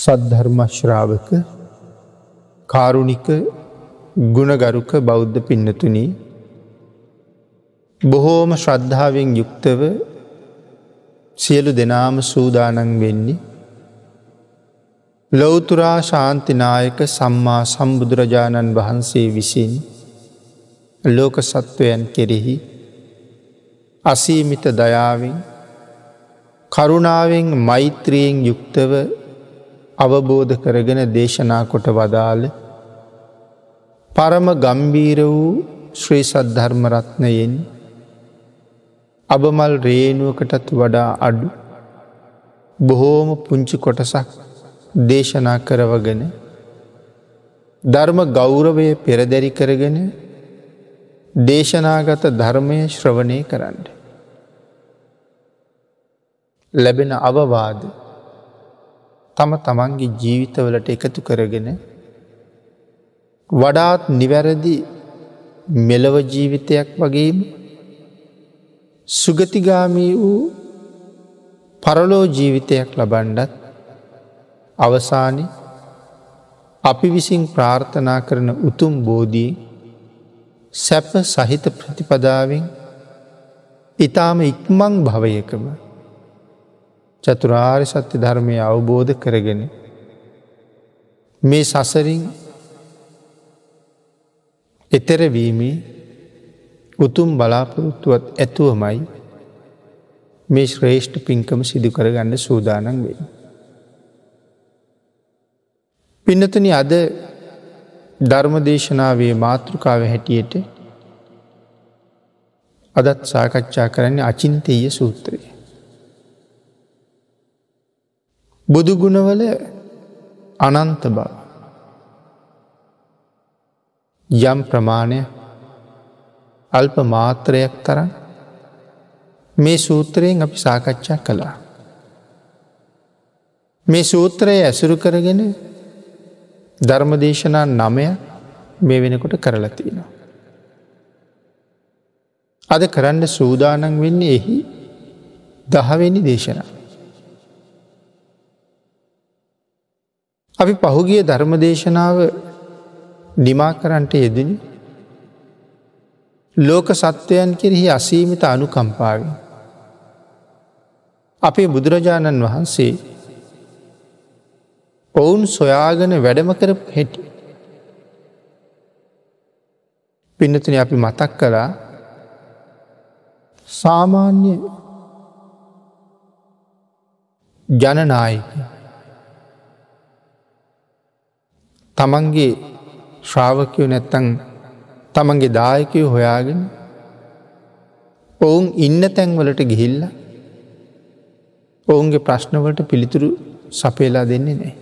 සද්ධර්මශ්‍රාවක කාරුණික ගුණගරුක බෞද්ධ පින්නතුනී බොහෝම ශ්‍රද්ධාවෙන් යුක්තව සියලු දෙනාම සූදානන් වෙන්නේ ලොවතුරා ශාන්තිනායක සම්මා සම්බුදුරජාණන් වහන්සේ විසින් ලෝක සත්වයන් කෙරෙහි අසීමිත දයාවෙන් කරුණාවෙන් මෛත්‍රියෙන් යුක්තව අවබෝධ කරගෙන දේශනා කොට වදාළ පරම ගම්බීර වූ ශ්‍රී සද්ධර්මරත්නයෙන් අබමල් රේනුවකටත් වඩා අඩු බොහෝම පුංචි කොටසක් දේශනා කරවගෙන ධර්ම ගෞරවය පෙරදැරි කරගෙන දේශනාගත ධර්මය ශ්‍රවණය කරන්න. ලැබෙන අවවාද තම තමන්ගේ ජීවිතවලට එකතු කරගෙන වඩාත් නිවැරදි මෙලව ජීවිතයක් වගේම සුගතිගාමී වූ පරලෝ ජීවිතයක් ලබන්ඩත් අවසානි අපි විසින් ප්‍රාර්ථනා කරන උතුම් බෝධී සැප සහිත ප්‍රතිපදාවෙන් ඉතාම ඉක්මං භවයකම චතුරාර් සත්‍ය ධර්මය අවබෝධ කරගෙන මේ සසරින් එතරවීමේ උතුම් බලාපොරොත්තුවත් ඇතුවමයි මේ ශ්‍රේෂ්ඨ පින්කම සිදු කරගන්න සූදානන් වේ. පින්නතන අද ධර්මදේශනාවේ මාතෘකාව හැටියට අදත් සාකච්ඡා කරන්නේ අචින්තීය සූත්‍රය. බුදුගුණවල අනන්ත බව යම් ප්‍රමාණය අල්ප මාත්‍රයක් තරන් මේ සූත්‍රයෙන් අපි සාකච්ඡා කළා. මේ සූත්‍රය ඇසුරු කරගෙන ධර්මදේශනා නමය මේ වෙනකොට කරලතිනවා. අද කරන්න සූදානන් වෙන්නේ එහි දහවෙනි දේශනා. අපි පහුගිය ධර්මදේශනාව නිමා කරන්ට යෙදනි ලෝක සත්වයන් කෙරෙහි අසීමිත අනුකම්පාව. අපේ බුදුරජාණන් වහන්සේ ඔවුන් සොයාගෙන වැඩම කර හැටි. පින්නතුන අපි මතක් කළා සාමාන්‍ය ජනනායක තමන්ගේ ශ්‍රාවකයෝ නැත්තං තමන්ගේ දායකය හොයාගෙන ඔවුන් ඉන්න තැන්වලට ගිහිල්ල ඔවුන්ගේ ප්‍රශ්නවලට පිළිතුරු සපේලා දෙන්නේ නෑ.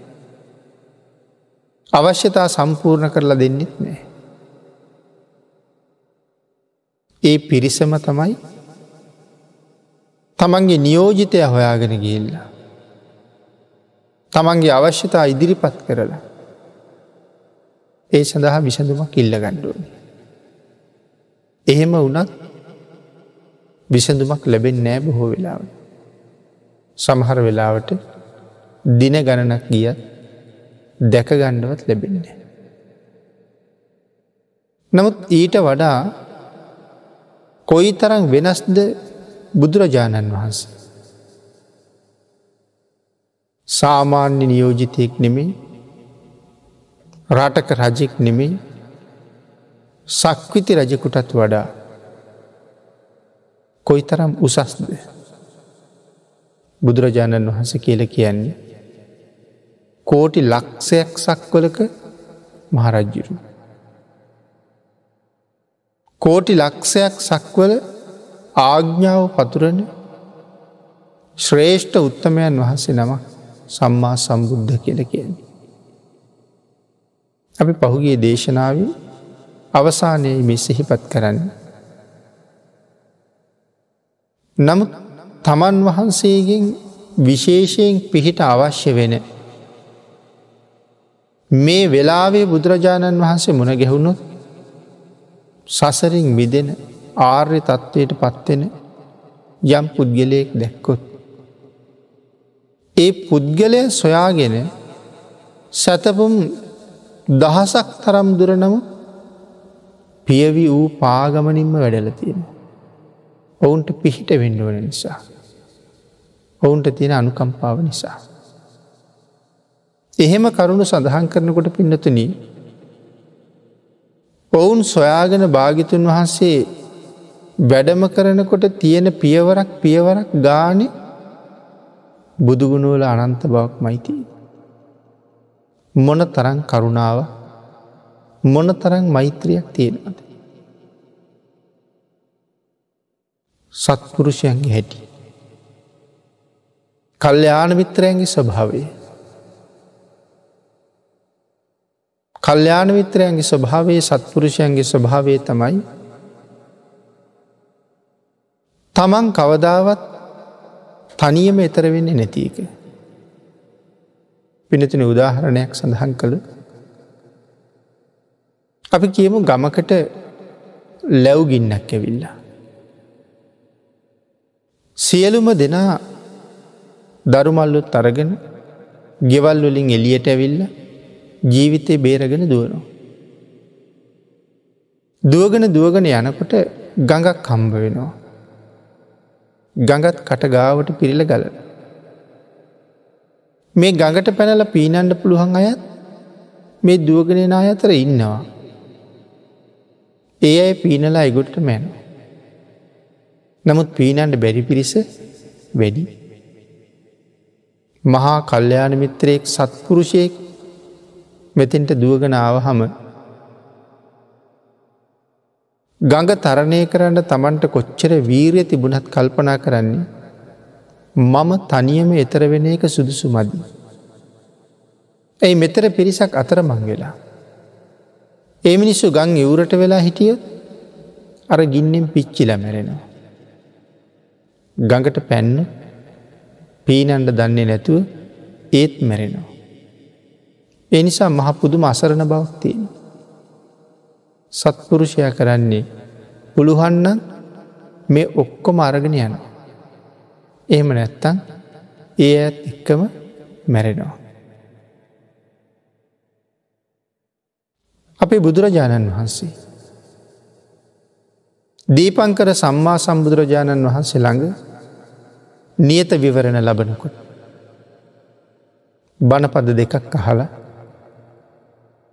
අවශ්‍යතා සම්පූර්ණ කරලා දෙන්නෙත් නෑ. ඒ පිරිසම තමයි තමන්ගේ නියෝජිතය හොයාගෙන ගිල්ලා. තමන්ගේ අවශ්‍යතා ඉදිරිපත් කරලා ඒ සඳහා විසඳුමක් ඉල්ල ගණ්ඩුවන. එහෙම වනත් විසඳුමක් ලැබෙන් නෑ බොහෝ වෙලාව. සමහර වෙලාවට දින ගණනක් ගියත් දැක ගණ්ඩවත් ලැබෙන්නේ. නමුත් ඊට වඩා කොයි තරම් වෙනස්ද බුදුරජාණන් වහන්සේ. සාමාන්‍ය නියෝජිතයෙක් නෙමේ රටක රජෙක් නෙමෙයි සක්විති රජකුටත් වඩා කොයි තරම් උසස්ද බුදුරජාණන් වහස කියල කියන්නේ කෝටි ලක්ෂයක් සක්වලක මහරජ්ජුරු. කෝටි ලක්ෂයක් සක්වල ආග්ඥාව පතුරන ශ්‍රේෂ්ඨ උත්තමයන් වහන්සේ නම සම්මා සම්බුද්ධ කියල කියන්නේ. අපි පහුගේ දේශනාව අවසානයේ මෙ සිහිපත් කරන්න. නමුත් තමන් වහන්සේගෙන් විශේෂයෙන් පිහිට අවශ්‍ය වෙන මේ වෙලාවේ බුදුරජාණන් වහන්සේ මුණ ගැහුණොත් සසරින් මිදෙන ආර්ය තත්ත්වයට පත්වෙන යම් පුද්ගලයෙක් දැක්කොත්. ඒ පුද්ගලය සොයාගෙන සැතපුම් දහසක් තරම් දුරනම පියවි වූ පාගමනින්ම වැඩල තියෙන. ඔවුන්ට පිහිට වෙන්ඩුවන නිසා. ඔවුන්ට තියෙන අනුකම්පාව නිසා. එහෙම කරුණු සඳහන් කරනකොට පින්නතුන ඔවුන් සොයාගෙන භාගිතුන් වහන්සේ වැඩම කරනකොට තියෙන පියවරක් පියවරක් ගාන බුදුගුණුවල අනන්ත බවක් මයිතිී. මොන තරන් කරුණාව මොන තරන් මෛත්‍රියක් තියෙනවද. සත්පුරුෂයන්ගේ හැටි. කල්්‍යයාන මිත්‍රයන්ගේ ස්වභාවේ. කල්්‍යාන මිත්‍රයන්ගේ ස්වභාවේ සත්පුරුෂයන්ගේ ස්වභාවය තමයි තමන් කවදාවත් තනියම එතර වෙන්නේ නැතික. පිනතින උදාහරණයක් සඳහන් කළ අපි කියමු ගමකට ලැව්ගින්නක් ඇවිල්ලා. සියලුම දෙනා දරුමල්ලුත් අරගෙන ගෙවල් වලින් එලියට ඇවිල්ල ජීවිතය බේරගෙන දුවනවා. දුවගෙන දුවගෙන යනකොට ගඟක් කම්බ වෙනවා. ගඟත් කට ගාවට පිරිල ගලන. මේ ගඟට පැනල පීනන්ඩ පුළුවන් අයත් මේ දුවගෙන අතර ඉන්නවා. ඒ අය පීනලා එගොට්ට මැන. නමුත් පීනන්ට බැරි පිරිස වැඩි. මහා කල්්‍යයාන මිත්‍රයෙක් සත්පුරුෂයෙක් මෙතෙන්ට දුවගෙන ආවහම ගඟ තරණය කරන්න තමන්ට කොච්චර වීරය තිබුණත් කල්පනා කරන්නේ මම තනියම එතර වෙන එක සුදුසු මදි. ඇයි මෙතර පිරිසක් අතර මං වෙලා. ඒ මිනිස්සු ගං ඉවරට වෙලා හිටිය අර ගින්නෙන් පිච්චිල මැරෙනවා. ගඟට පැන්න පීනන්ඩ දන්නේ නැතුව ඒත් මැරෙනවා. ඒ නිසා මහපුදුම අසරණ බවක්තියෙන්. සත්පුරුෂය කරන්නේ පුළුහන්න මේ ඔක්කොම අරගෙන යනවා. එහෙම නැත්තං ඒ ඇත් එක්කම මැරෙනවා. අපේ බුදුරජාණන් වහන්සේ. දීපංකර සම්මා සම්බුදුරජාණන් වහන්සේ ළඟ නියත විවරණ ලබනකොට. බණපද දෙකක් අහලා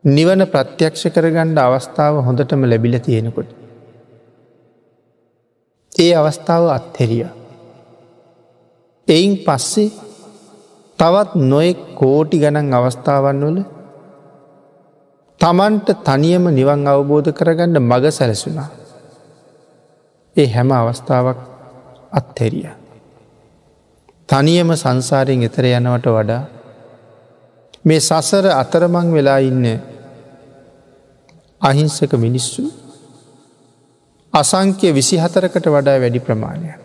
නිවන ප්‍රත්‍යක්ෂ කරගණ්ඩ අවස්ථාව හොඳටම ලැබිල තියෙනකොට. ඒ අවස්ථාව අත්හෙරිය. එයින් පස්සේ තවත් නොයෙක් කෝටි ගණන් අවස්ථාවන් වල තමන්ට තනියම නිවන් අවබෝධ කරගන්න මග සැලසුනා. ඒ හැම අවස්ථාවක් අත්හැරිය. තනියම සංසාරයෙන් එතර යනවට වඩා මේ සසර අතරමං වෙලා ඉන්න අහිංසක මිනිස්සු අසංක්‍ය විසි හතරකට වඩා වැඩි ප්‍රමාණය.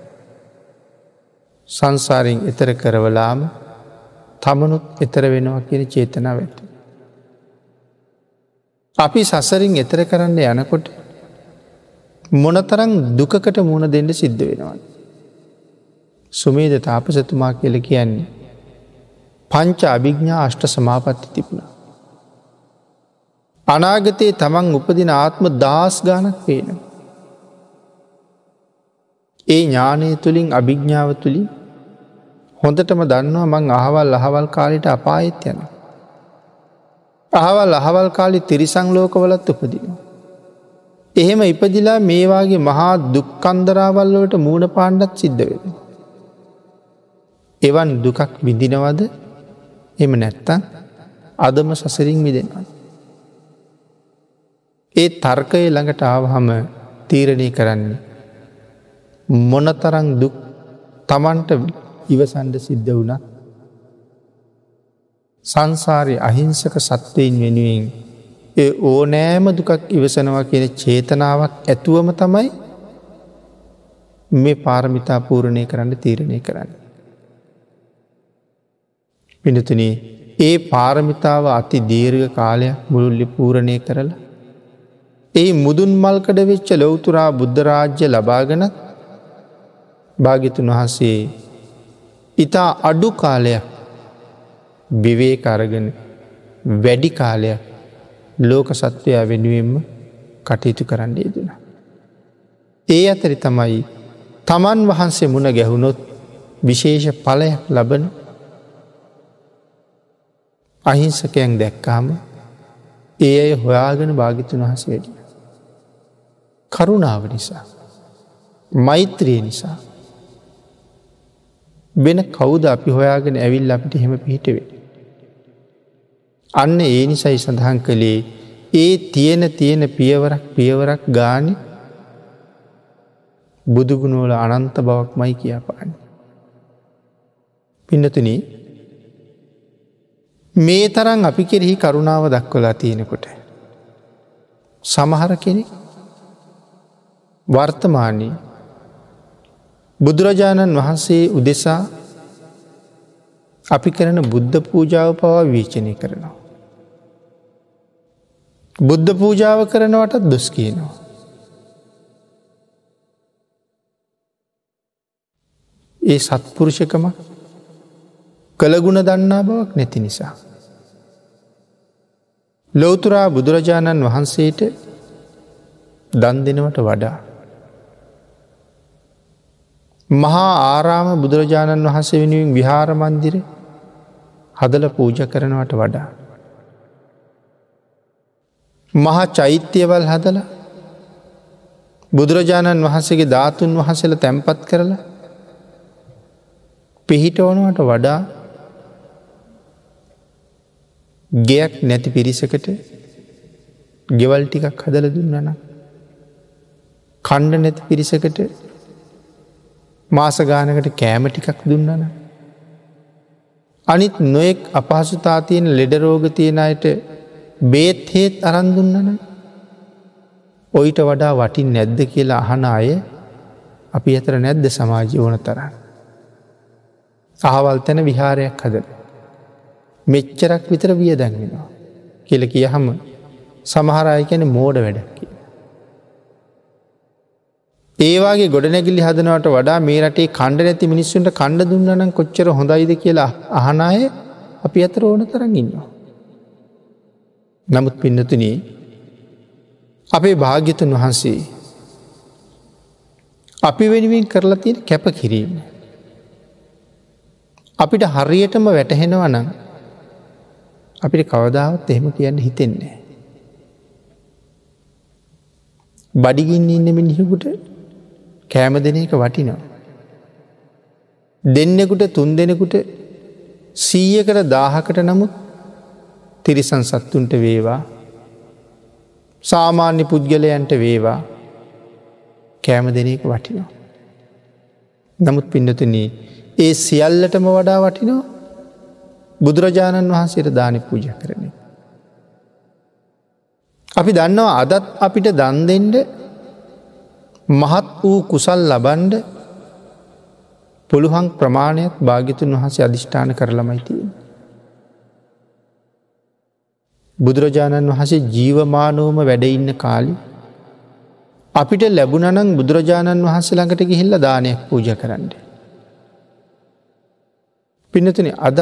සංසාරයෙන් එතර කරවලාම තමනුත් එතර වෙනවා කියන චේතනාව ඇත. අපි සසරින් එතර කරන්න යනකොට මොනතරං දුකකට මුණ දෙන්න සිද්ධ වෙනවා. සුමේද තාපසතුමා කියල කියන්නේ. පංච අභිග්ඥා අෂ්ට සමාපත්ති තිබුණ. අනාගතයේ තමන් උපදින ආත්ම දස් ගානක් පේන. ඒ ඥානය තුළින් අභිග්ඥාව තුළින් හොඳටම දන්නවා මං අහවල් අහවල් කාලිට අපායත් යනවා. අහවල් අහවල් කාලි තිරිසං ලෝකවලත් උපදිනවා. එහෙම ඉපදිලා මේවාගේ මහා දුක්කන්දරාවල්ලට මූුණ පාණ්ඩත් සිද්ධ වෙන. එවන් දුකක් විඳිනවද එම නැත්තන් අදම සසරින් මිදෙනවා. ඒ තර්කය ළඟට ආවහම තීරණය කරන්නේ. මොනතරං දුක් තමන්ට ඉවසන්ඩ සිද්ධ වුණත් සංසාරය අහිංසක සත්වයෙන් වෙනුවෙන් ඒ ඕනෑම දුකක් ඉවසනවා කියන චේතනාවක් ඇතුවම තමයි මේ පාරමිතා පූරණය කරන්න තීරණය කරන්න. පිනතුන ඒ පාරමිතාව අති දීර්ඝ කාලයක් මුළුල්ලි පූරණය කරලා. ඒ මුදුන් මල්කඩ වෙච්ච ලොවතුරා බුද්ධරාජ්‍ය ලබාගනත් භාගිතුන් වහන්සේ ඉතා අඩු කාලයක් බිවේ කරගෙන වැඩි කාලයක් ලෝක සත්වයා වෙනුවෙන්ම කටයුතු කරන්න යෙදෙන. ඒ අතරි තමයි තමන් වහන්සේ මුණ ගැහුණොත් විශේෂ පලයක් ලබන අහිංසකයන් දැක්කාම ඒ අය හොයාගෙන භාගිතුන් වහස වැඩිය. කරුණාව නිසා. මෛත්‍රිය නිසා. වෙන කවුද අපි හොයාගෙන ඇවිල් අපිට හෙම පිහිටවේ. අන්න ඒ නිසයි සඳහන් කළේ ඒ තියෙන තියෙන පියවරක් පියවරක් ගාන බුදුගුණෝල අනන්ත බවක් මයි කියාපාන්න. පින්නතුනී මේ තරන් අපි කෙරෙහි කරුණාව දක්වලා තියෙනකොට. සමහර කෙනෙ වර්තමානී බුදුරජාණන් වහන්සේ උදෙසා අපි කරන බුද්ධ පූජාව පවා වීචනය කරනවා. බුද්ධ පූජාව කරනවටත් දොස් කියනවා. ඒ සත්පුරුෂකම කළගුණ දන්නා බවක් නැති නිසා. ලෝතුරා බුදුරජාණන් වහන්සේට දන් දෙනවට වඩා. මහා ආරාම බුදුරජාණන් වහන්සේ වෙනුවෙන් විහාර මන්දිර හදල පූජ කරනවට වඩා. මහා චෛත්‍යවල් හදල බුදුරජාණන් වහන්සේගේ ධාතුන් වහසල තැන්පත් කරලා පිහිටවනවට වඩා ගෙයක් නැති පිරිසකට ගෙවල් ටිකක් හදල දුන්නන. කණ්ඩ නැති පිරිසකට මාසගානකට කෑම ටිකක් දුන්නන. අනිත් නොයෙක් අපහසුතා තියෙන ලෙඩරෝග තියෙන අයට බේත් හේත් අරන්දුන්නන ඔයිට වඩා වටින් නැද්ද කියලා අහන අය අපි අතර නැද්ද සමාජය ඕන තරන්න. අහවල් තැන විහාරයක් හදල. මෙච්චරක් විතර විය දැන්වෙනවා. කියල කිය හම සමහරය කැන මෝඩ වැඩක්කි. ඒවාගේ ගොඩනැගිලි හදනවට වඩා මේ රටේ කණ්ඩ නැති මිනිස්සුන්ට කණ්ඩ දුන්නනම් කොච්චර හොඳයිද කියලා අහනාය අපි අතර ඕන තරන් ඉන්නවා. නමුත් පින්නතුන අපේ භාග්‍යතුන් වහන්සේ අපි වෙනුවෙන් කරලා තියෙන කැප කිරීම. අපිට හරියටම වැටහෙනවනම් අපිට කවදාවත් එහෙම කියන්න හිතෙන්නේ. බඩිගින්න ඉන්න මිනිහෙකුට කෑම දෙන එක වටිනවා. දෙන්නෙකුට තුන් දෙනෙකුට සීයකට දාහකට නමුත් තිරිසන් සත්තුන්ට වේවා සාමාන්‍ය පුද්ගලයන්ට වේවා කෑම දෙන එක වටිනවා. නමුත් පින්නතුනී ඒ සියල්ලටම වඩා වටිනෝ බුදුරජාණන් වහන්සේට දානි පූජ කරන. අපි දන්නවා අදත් අපිට දන් දෙෙන්ඩ මහත් වූ කුසල් ලබන්ඩ පුළුවන් ප්‍රමාණයක් භාගිතුන් වහන්සේ අධිෂ්ඨාන කරලමයිතිය. බුදුරජාණන් වහසේ ජීවමානෝම වැඩඉන්න කාලි අපිට ලැබුණනං බුදුරජාණන් වහන්සේ ළඟට ගිහිල්ල දානයක් පූජ කරන්නේ. පිනතුන අදත්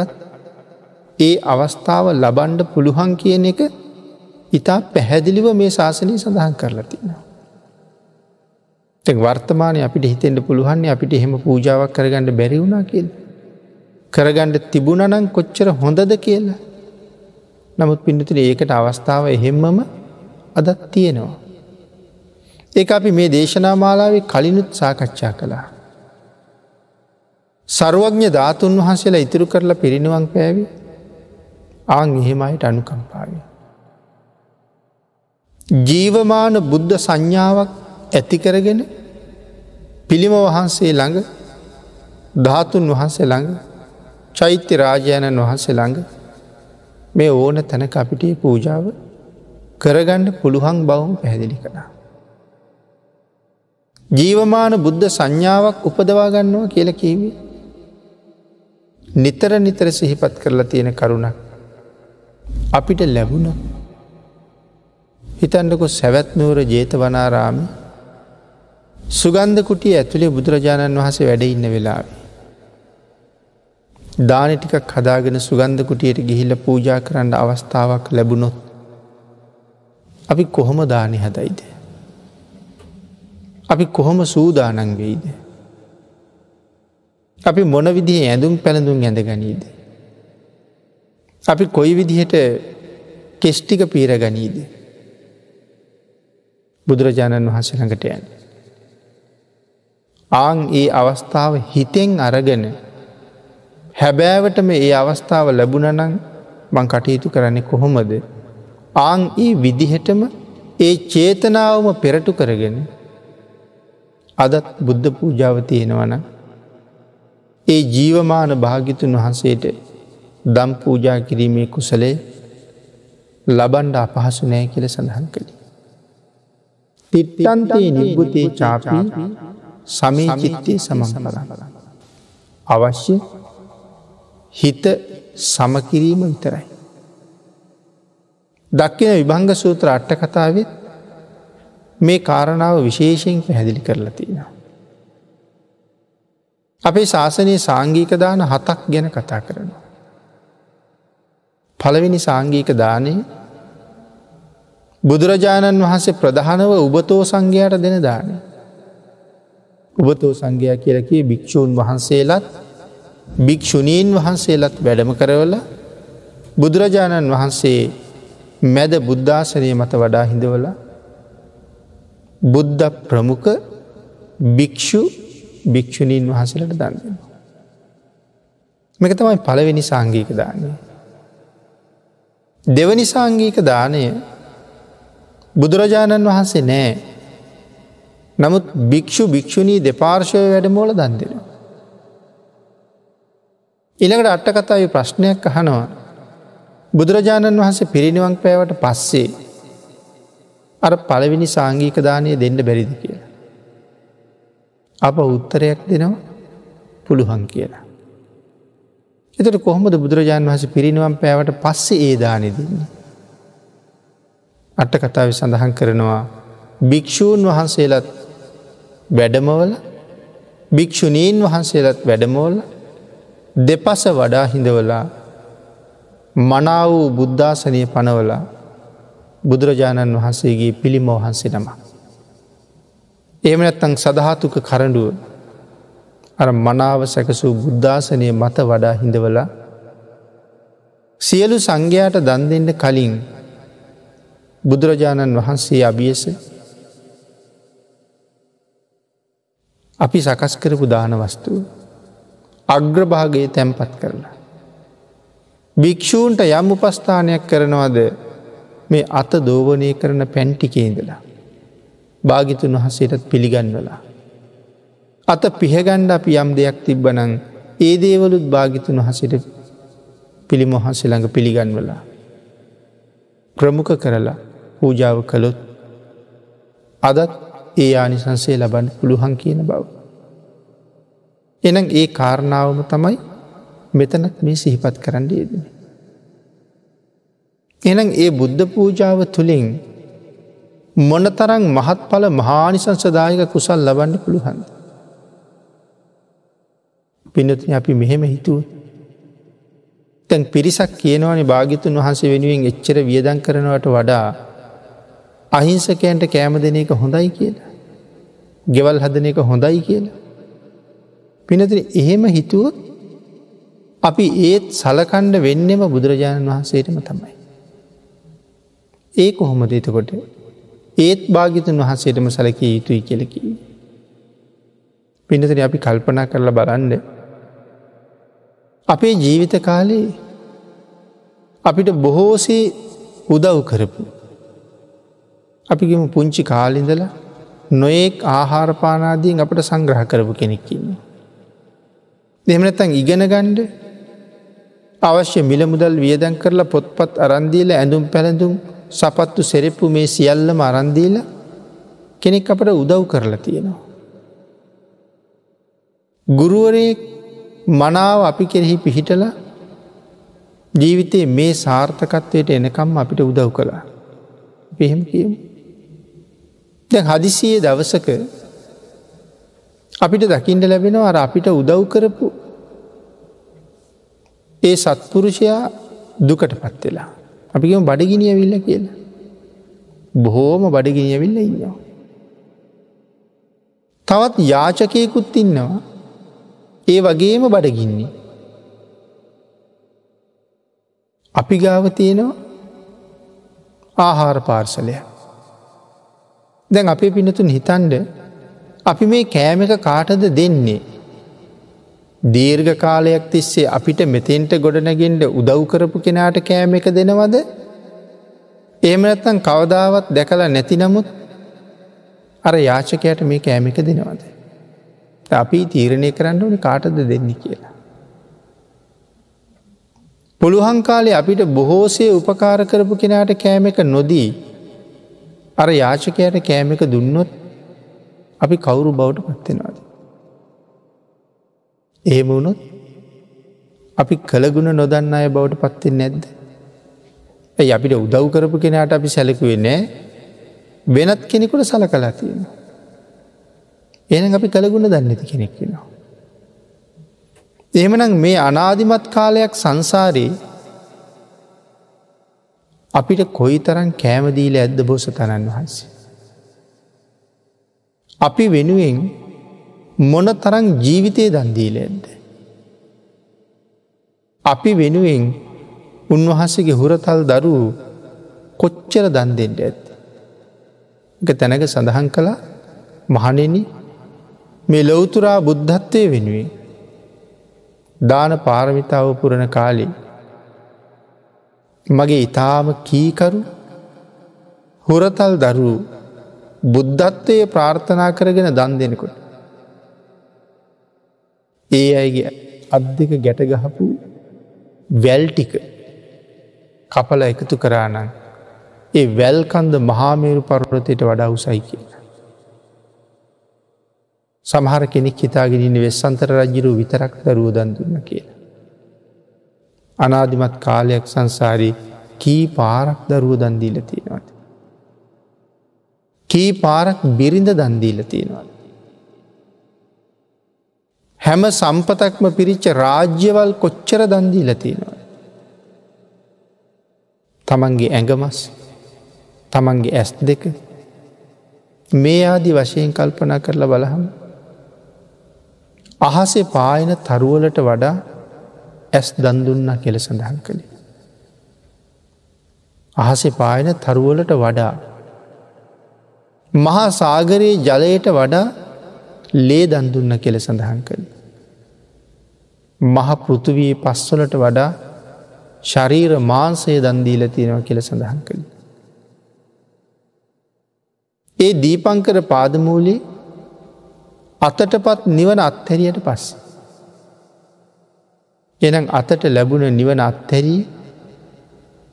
ඒ අවස්ථාව ලබන්ඩ පුළුවන් කියන එක ඉතා පැහැදිලිව මේ ශාසනය සඳහන් කරලා තිනවා. තෙක් වර්තමානය අපිට හිතෙන්ට පුළුවන්නේ අපිට එහෙම පූජාවක් කරගන්නඩ බැරිවුණා කියල්. කරගණ්ඩ තිබුණනං කොච්චර හොඳද කියලා. නමුත් පිඩතුන ඒකට අවස්ථාව එහෙම්මම අදත් තියෙනවා. ඒ අපි මේ දේශනා මාලාවේ කලිනුත් සාකච්ඡා කළා. සරුවඥ ධාතුන් වහන්සේලා ඉතුරු කරලා පිරිනිවන් පෑවි ආං එහෙමයිට අනුකම්පාව. ජීවමාන බුද්ධ සංඥාවක් ඇතිකරගෙන පිළිම වහන්සේ ළඟ ධාතුන් වහන්සේ ළඟ චෛත්‍ය රාජයණන් වහන්සේ ළඟ මේ ඕන තැනක අපිට පූජාව කරගණ්ඩ පුළුවන් බවම පැහැදිලි කළා. ජීවමාන බුද්ධ සංඥාවක් උපදවා ගන්නවා කියල කීවේ නිතර නිතර සිහිපත් කරලා තියෙන කරුණක් අපිට ලැබුණ හිතන්ඩකො සැවැත්නූර ජේතවනාරාම සුගන්ධ කුටිය ඇතුළේ බුදුරජාණන් වහස වැඩ ඉන්න වෙලාව. දාන ටිකක් හදාගෙන සුගන්ධ කුටියට ගිහිල්ල පූජා කරන්න අවස්ථාවක් ලැබුණොත් අපි කොහොම දානය හදයිද. අපි කොහොම සූදානන් වෙයිද. අපි මොන විදිහ ඇඳුම් පැළඳුම් ඇඳ ගනීද. අපි කොයි විදිහට කෙස්්ටික පීර ගනීද. බුදුරජාණන් වහන්සේ ළඟට යන. ආං ඒ අවස්ථාව හිතෙන් අරගෙන හැබෑවටම ඒ අවස්ථාව ලැබුණනං මං කටයුතු කරන්නේ කොහොමද. ආං ඒ විදිහටම ඒ චේතනාවම පෙරටු කරගෙන අදත් බුද්ධ පූජාව තියෙනවන ඒ ජීවමාන භාගිතුන් වහන්සේට දම් පූජා කිරීමේ කුසලේ ලබන්ඩ අපහසු නෑ කියල සඳහන් කළේ. තිට්ටන්තේ නිබ්බුතේ චාපී සමී චිත්තේ සමහරලා. අවශ්‍ය හිත සමකිරීම විතරයි. දක්කින විභංග සූත්‍ර අට්ට කතාවත් මේ කාරණාව විශේෂයෙන් පැහැදිලි කරලා තියෙනවා. අපේ ශාසනයේ සාංගීක දාන හතක් ගැන කතා කරනවා. පළවෙනි සාංගීක දානය බුදුරජාණන් වහන්සේ ප්‍රධානව උබතෝ සංඝයාට දෙන දානය. උබතෝ සංඝයා කියලකි භික්‍ෂූන් වහන්සේලත් භික්‍ෂුණීන් වහන්සේලත් වැඩම කරවල බුදුරජාණන් වහන්සේ මැද බුද්ධාසනය මත වඩා හිඳවල බුද්ධ ප්‍රමුඛ භික්‍ෂු භික්‍ෂුණීන් වහසලට දන්නවා. මේක තමයි පළවෙනි සංගීක දානය. දෙවනි සංගීක දානය බුදුරජාණන් වහන්සේ නෑ නමුත් භික්‍ෂු භික්‍ෂුණී දෙපාර්ශවය වැඩමෝල දන් දෙෙන. ඉළඟට අට්ටකතාව ප්‍රශ්නයක් අහනවා බුදුරජාණන් වහන්සේ පිරිනිවන් පෑවට පස්සේ අර පළවෙනි සාංගීක දානය දෙන්න බැරිදි කියලා. අප උත්තරයක් දෙනවා පුළුවන් කියලා. එතට කොහොමද බුදුරජාණන් වහස පිරිනිවම් පෑවට පස්සේ ඒ දානෙ දෙන්නේ. අට්ට කතාව සඳහන් කරනවා භික්‍ෂූන් වහන්සේලත් වැඩමවල භික්‍ෂුණීන් වහන්සේලත් වැඩමෝල දෙපස වඩා හිඳවලා මනා වූ බුද්ධාසනය පනවලා බුදුරජාණන් වහන්සේගේ පිළිමෝහන්සේ නම. එහෙම නැත්තං සදහතුක කරඩුව අර මනාව සැකසූ බුද්ධාසනය මත වඩා හිඳවලා සියලු සංඝයාට දන් දෙන්න කලින් බුදුරජාණන් වහන්සේ අභියස අපි සකස් කරපු දාන වස්තුව අග්‍රභාගයේ තැන්පත් කරලා. භික්‍ෂූන්ට යම් උපස්ථානයක් කරනවද මේ අත දෝවනය කරන පැන්ටිකේදලා. භාගිතුන් වහසේටත් පිළිගන්වලා. අත පිහගණ්ඩ අපි යම් දෙයක් තිබ්බනං ඒ දේවලුත් භාගිතුන් වහසට පිළිමොහන්සේ ළඟ පිළිගන්වලා. ප්‍රමුඛ කරලා පූජාව කළොත් අදත් ඒ ආනිසන්සේ ලබන්න පුළුවන් කියන බව. එනම් ඒ කාරණාවම තමයි මෙතනත් මේ සිහිපත් කරන්න යෙදෙන. එනම් ඒ බුද්ධ පූජාව තුළින් මොනතරං මහත්ඵල මහානිසංසදායක කුසල් ලබන්න පුළුවන්. පිනතින අපි මෙහෙම හිතුව. තැන් පිරිසක් කියනවනි භාගිතුන් වහන්සේ වෙනුවෙන් එච්චර වියදන් කරනවට වඩා අහිංසකයන්ට කෑම දෙන එක හොඳයි කියලා. ගෙවල් හදන එක හොඳයි කියලා. පිනතින එහෙම හිතුවොත් අපි ඒත් සලකණ්ඩ වෙන්නෙම බුදුරජාණන් වහන්සේටම තමයි. ඒ කොහොමද එතකොට ඒත් භාගිතන් වහන්සේටම සැලකිය යුතුයි කෙලකි. පිනතන අපි කල්පනා කරලා බලන්ඩ. අපේ ජීවිත කාලේ අපිට බොහෝසේ උදව් කරපු. අපිගම පුංචි කාලිඳලා නොයෙක් ආහාරපානාදීන් අපට සංග්‍රහ කරපු කෙනෙක්කින්නේ. දෙමනැත්තන් ඉගෙන ගණ්ඩ අවශ්‍ය මිල මුදල් වියදැන් කරලා පොත්පත් අරන්දීල ඇඳුම් පැළඳුම් සපත්තු සෙරෙප්පු මේ සියල්ලම අරන්දීල කෙනෙක් අපට උදව් කරලා තියෙනවා. ගුරුවරේ මනාව අපි කෙරෙහි පිහිටල ජීවිතයේ මේ සාර්ථකත්වයට එනකම් අපිට උදව් කළා. පෙහෙම කියමු. දැ හදිසියේ දවසක අපිට දකිින්ට ලැබෙනවා අර අපිට උදව් කරපු ඒ සත්පුරුෂයා දුකට පත්වෙලා. අපිම බඩගිනිය විල්ල කියලා. බොහෝම බඩගිනිය විල්ල ඉන්නවා. තවත් යාචකයකුත් ඉන්නවා ඒ වගේම බඩගින්නේ. අපි ගාව තියෙනවා ආහාර පාර්සලය. දැන් අපේ පිනතුන් හිතන්ඩ අපි මේ කෑම එක කාටද දෙන්නේ. දීර්ඝ කාලයක් තිස්සේ අපිට මෙතෙන්ට ගොඩනගෙන්ට උදව් කරපු කෙනාට කෑම එක දෙනවද ඒමනත්තන් කවදාවත් දැකලා නැති නමුත් අර යාචකයට මේ කෑම එක දෙනවද. අපි තීරණය කරන්න ඕනි කාටද දෙන්න කියලා. පුළුවන් කාලේ අපිට බොහෝසේ උපකාර කරපු කෙනාට කෑම එක නොදී අර යාචකයට කෑම එක දුන්නොත් අපි කවුරු බවට පත්වෙනවාද. එහෙම වුණොත් අපි කළගුණ නොදන්න අය බවට පත්වෙන් නැද්ද. ඇයි අපිට උදව් කරපු කෙනාට අපි සැලකුවේ නෑ වෙනත් කෙනෙකුට සල කලා තියෙන. එන අපි කළගුණ දන්නති කෙනෙක් වෙනවා. එහෙමනම් මේ අනාධිමත් කාලයක් සංසාරයේ අපිට කොයි තරන් කෑමදීල ඇද්ද බෝසතණන් වහන්සේ. අපි වෙනුවෙන් මොන තරං ජීවිතය දන්දීල ඇද්ද. අපි වෙනුවෙන් උන්වහන්සේගේ හුරතල් දරූ කොච්චර දන් දෙෙන්ට ඇත්. එක තැනක සඳහන් කළ මහනෙන මේ ලොවතුරා බුද්ධත්වය වෙනුවෙන් දාන පාරමිතාව පුරණ කාලේ මගේ ඉතාම කීකරු හුරතල් දරූ බුද්ධත්වය ප්‍රාර්ථනා කරගෙන දන් දෙෙනකොට. ඒ අයිගේ අත් දෙක ගැටගහපු වැල්ටික කපල එකතු කරානන් ඒ වැල්කන්ද මහාමේරු පර්වතයට වඩා උසයි කිය. සමහර කෙනෙක් හිතාගෙනන්න වෙස්සන්තර රජිරු විතරක් දරුව දන් දුන්න කියලා. අනාධිමත් කාලයක් සංසාරී කී පාරක් දරුව දන්දීල තියෙනවාද. කී පාරක් බිරිඳ දන්දීල තියෙනවාද. හැම සම්පතක්ම පිරිච්ච රාජ්‍යවල් කොච්චර දන්දීල තියෙනවා. තමන්ගේ ඇඟමස් තමන්ගේ ඇස් දෙක මේ ආදි වශයෙන් කල්පනා කරලා බලහම අහසේ පායන තරුවලට වඩා ඇස් දන්දුන්න කෙල සඳහන් කළේ. අහසේ පායන තරුවලට වඩා මහා සාගරයේ ජලයට වඩා ලේ දන්දුන්න කෙල සඳහන් කළ. මහ පෘතුවී පස්වලට වඩා ශරීර මාන්සය දන්දීල තියෙනව කියල සඳහන් කළ. ඒ දීපංකර පාදමූලේ අතටපත් නිවන අත්හැරියට පස්ස. එනම් අතට ලැබුණ නිවන අත්හැරී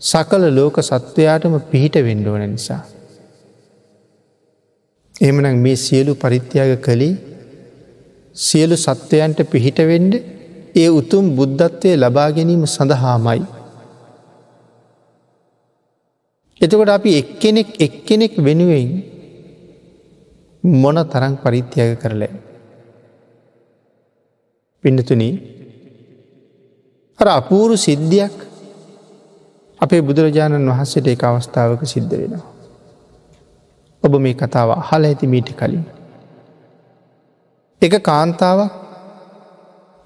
සකල ලෝක සත්වයාටම පිහිට වෙන්ඩෝන නිසා. එමනම් මේ සියලු පරිත්‍යාග කළේ සියලු සත්වයන්ට පිහිටවෙන්ඩ ඒ උතුම් බුද්ධත්වය ලබා ගැනීම සඳහාමයි. එතකොට අපි එක්කෙනෙක් එක්කෙනෙක් වෙනුවෙන් මොන තරං පරිත්‍යාග කරලෑ. පිඩතුනී අර අපූරු සිද්ධියක් අපේ බුදුරජාණන් වහන්සේට එක අවස්ථාවක සිද්ධ වෙනවා. ඔබ මේ කතාව හල ඇති මීට කලින්. එක කාන්තාවක්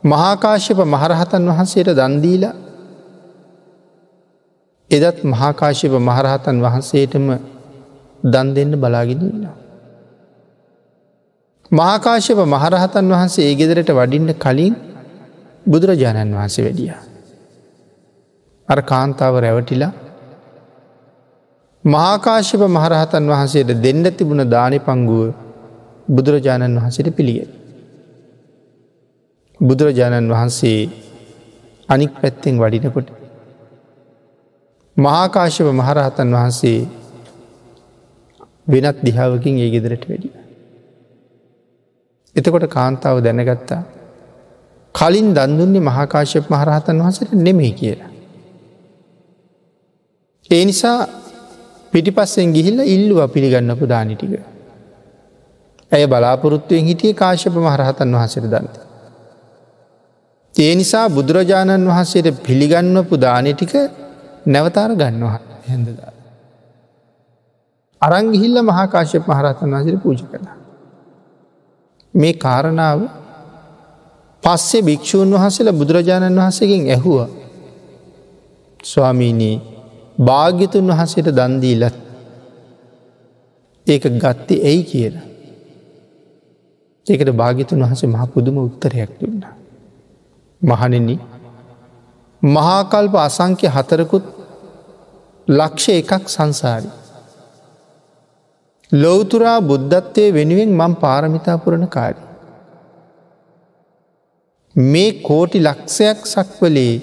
මහාකාශ්‍යප මහරහතන් වහන්සේට දන්දීලා එදත් මහාකාශ්‍යප මහරහතන් වහන්සේටම දන් දෙන්න බලාගෙනන්නවා. මහාකාශ්‍යප මහරහතන් වහන්සේ ඒ ගෙදරට වඩින්න කලින් බුදුරජාණන් වහන්සේ වැඩිය. අර කාන්තාව රැවටිලා මහාකාශ්‍යප මහරහතන් වහන්සේට දෙන්න තිබුණ දානි පංගුව බුදුරජාණන් වහන්සේට පිළිග. බුදුරජාණන් වහන්සේ අනික් පැත්තෙන් වඩිනකොට. මහාකාශ්‍යප මහරහතන් වහන්සේ වෙනත් දිහාවකින් ඒ ගෙදරට වැඩිය. එතකොට කාන්තාව දැනගත්තා කලින් දන්දුන්නේ මහාකාශප මහරහතන් වහසට නෙමෙයි කියලා. ඒ නිසා පිටිපස්සෙන් ගිහිල්ල ඉල්ලුව පිළිගන්නපු දානිටික. ඇය බලාපොරොත්තුවෙන් හිටිය කාශප මහරහතන් වහසර දන්ත. ඒ නිසා බුදුරජාණන් වහන්සේට පිළිගන්නපු දානය ටික නැවතාර ගන්නවා හැඳදා. අරංගිහිල්ල මහාකාශය මහරතන් වහසර පූජ කළා. මේ කාරණාව පස්සේ භික්‍ෂූන් වහසල බුදුරජාණන් වහසගෙන් ඇහුව ස්වාමීනී භාග්‍යතුන් වහසට දන්දීලත් ඒක ගත්ති ඇයි කියලා. ඒකට භාගිතුන් වහස මහ පුදුම උත්තරයක් දුන්න. මහනෙන මහාකල්ප අසංක්‍ය හතරකුත් ලක්ෂ එකක් සංසාරි. ලොවතුරා බුද්ධත්වය වෙනුවෙන් මං පාරමිතාපුරණ කාරි. මේ කෝටි ලක්ෂයක් සක්වලේ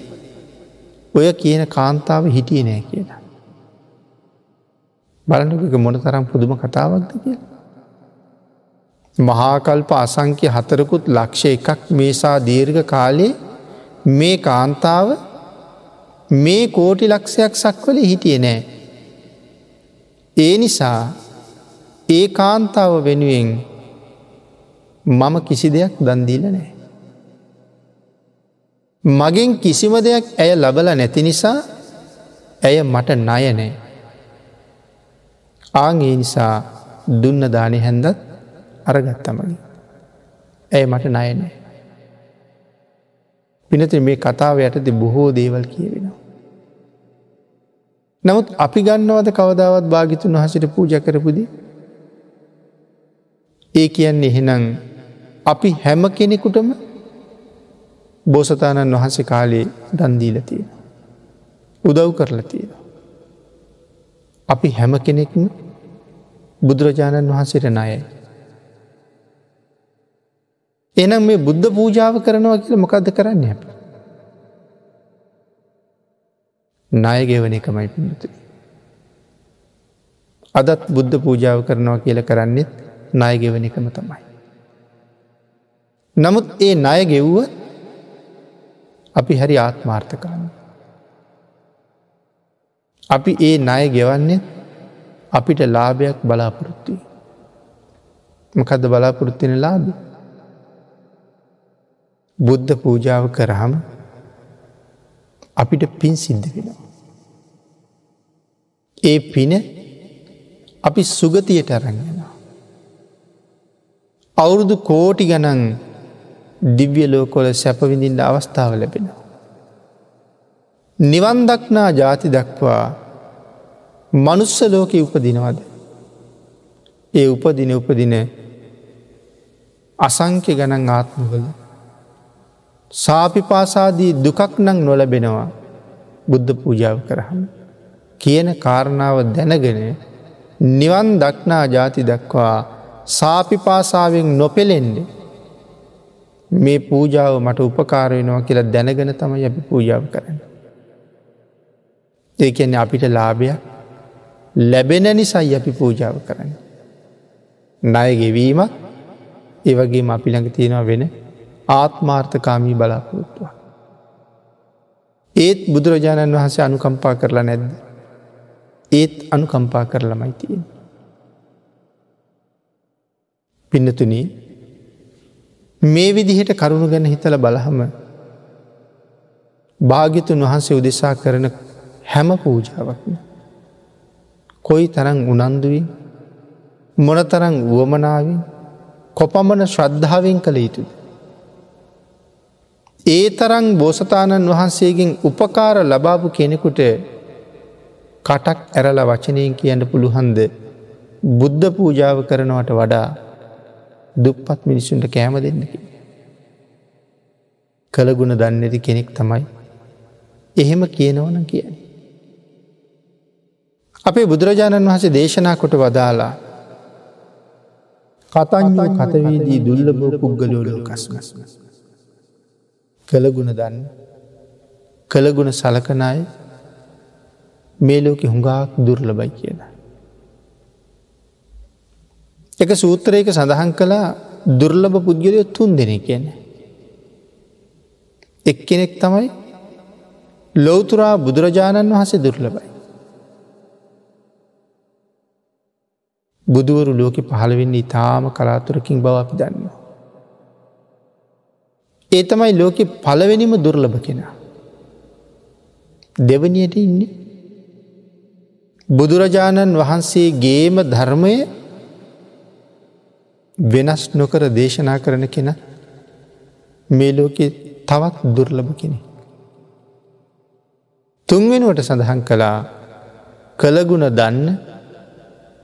ඔය කියන කාන්තාව හිටිය නෑ කියලා. බලනක මොන තරම් පුදුම කතාවක්ද කිය. මහාකල්ප අසංක්‍ය හතරකුත් ලක්ෂ එකක් මේසා දීර්ඝ කාලේ මේ කාන්තාව මේ කෝටි ලක්ෂයක් සක්වල හිටිය නෑ. ඒ නිසා ඒ කාන්තාව වෙනුවෙන් මම කිසි දෙයක් දන්දීල නෑ. මගෙන් කිසිම දෙයක් ඇය ලබල නැති නිසා ඇය මට ණය නෑ. ආගේ නිසා දුන්න දානය හැන්දත් අරගත්තමගේ. ඇය මට ණයනෑ. පිනති මේ කතාව යටති බොහෝ දේවල් කියවෙනවා. නමුත් අපි ගන්නවද කවදාවත් භාගිතුන් වහසිට පූජ කරපුදි. ඒ කියන්නේ එහෙනම් අපි හැම කෙනෙකුටම බෝසතාණන් වහන්සේ කාලේ දන්දීල තියෙන. උදව් කරලා තියෙන. අපි හැම කෙනෙක්ම බුදුරජාණන් වහන්සේට නයයි. එනම් මේ බුද්ධ පූජාව කරනවා කියල මොකක්ද කරන්න හැප. නාය ගෙවන එකමයි පිනතු. අදත් බුද්ධ පූජාව කරනවා කියල කරන්නෙත් නාය ගෙවන එකම තමයි. නමුත් ඒ ණය ගෙව්ව අපි හරි ආත්මාර්ථකාන්න. අපි ඒ ණය ගෙවන්නේ අපිට ලාභයක් බලාපොරොත්තුයි. මකද බලාපොරොත්තින ලාබ. බුද්ධ පූජාව කරහම අපිට පින් සිද්ධ වෙනවා. ඒ පින අපි සුගතියට අරන්ගෙනවා. අවුරුදු කෝටි ගනන් දිව්‍ය ලෝකොල සැපවිඳින්ට අවස්ථාව ලැබෙනවා. නිවන් දක්නා ජාති දක්වා මනුස්ස ලෝක උපදිනවද. ඒ උපදින උපදින අසංක්‍ය ගණන් ආත්මවල සාපිපාසාදී දුකක් නං නොලබෙනවා බුද්ධ පූජාව කරහම. කියන කාරණාව දැනගෙන නිවන් දක්නා ජාති දක්වා සාපිපාසාවෙන් නොපෙළෙන්ඩ මේ පූජාව මට උපකාරයනවා කියලා දැනගෙන තම අපි පූජාව කරන්න. ඒකන්නේ අපිට ලාභයක් ලැබෙන නිසයි අපි පූජාව කරන්න. ණය ගෙවීමත් ඒවගේ අපිළඟ තියෙනවා වෙන ආත්මාර්ථකාමී බලාපොරොත්තුව. ඒත් බුදුරජාණන් වහන්සේ අනුකම්පා කරලා නැද්ද. ඒත් අනුකම්පා කරලමයි තියෙන්. පින්නතුනී මේ විදිහට කරුණු ගැන හිතල බලහම භාගිතුන් වහන්සේ උදෙසා කරන හැම පූජාවක්ම. කොයි තරං උනන්දුවෙන් මොනතරං වුවමනාවෙන් කොපමණ ශ්‍රද්ධාවෙන් කළ යුතුද. ඒ තරං බෝසතාණන් වහන්සේගෙන් උපකාර ලබාපු කෙනෙකුට කටක් ඇරල වචනයෙන් කියන්න පුළුහන්ද බුද්ධ පූජාව කරනවට වඩා දුප්පත් මිනිසුන්ට කෑම දෙන්නකි. කළගුණ දන්නති කෙනෙක් තමයි එහෙම කියනවන කියන්නේ. අපේ බුදුරජාණන් වහසේ දේශනා කොට වදාලා කතඥෝ කතවීදී දුල්ලබ පුද්ගලෝලෝ කස්ගස්. කළගුණ දන්න කළගුණ සලකනයි මේ ලෝකෙ හුඟාක් දුර්ලබයි කියලා. එක සූත්‍රයක සඳහන් කළා දුර්ලභ පුද්ගලය තුන් දෙන කියන. එක්කෙනෙක් තමයි ලෝතුරා බුදුරජාණන් වහසේ දුර්ලබයි. බුදුවරු ලෝකෙ පහළවෙන්නේ ඉතාම කලාතුරකින් බව අපි දන්නවා. ඒ තමයි ලෝකෙ පලවෙනිම දුර්ලභ කෙනා. දෙවනියට ඉන්නේ. බුදුරජාණන් වහන්සේ ගේම ධර්මය වෙනස් නොකර දේශනා කරන කෙන මේ ලෝකෙ තවත් දුර්ලභ කෙනෙ. තුන්වෙනුවට සඳහන් කළා කළගුණ දන්න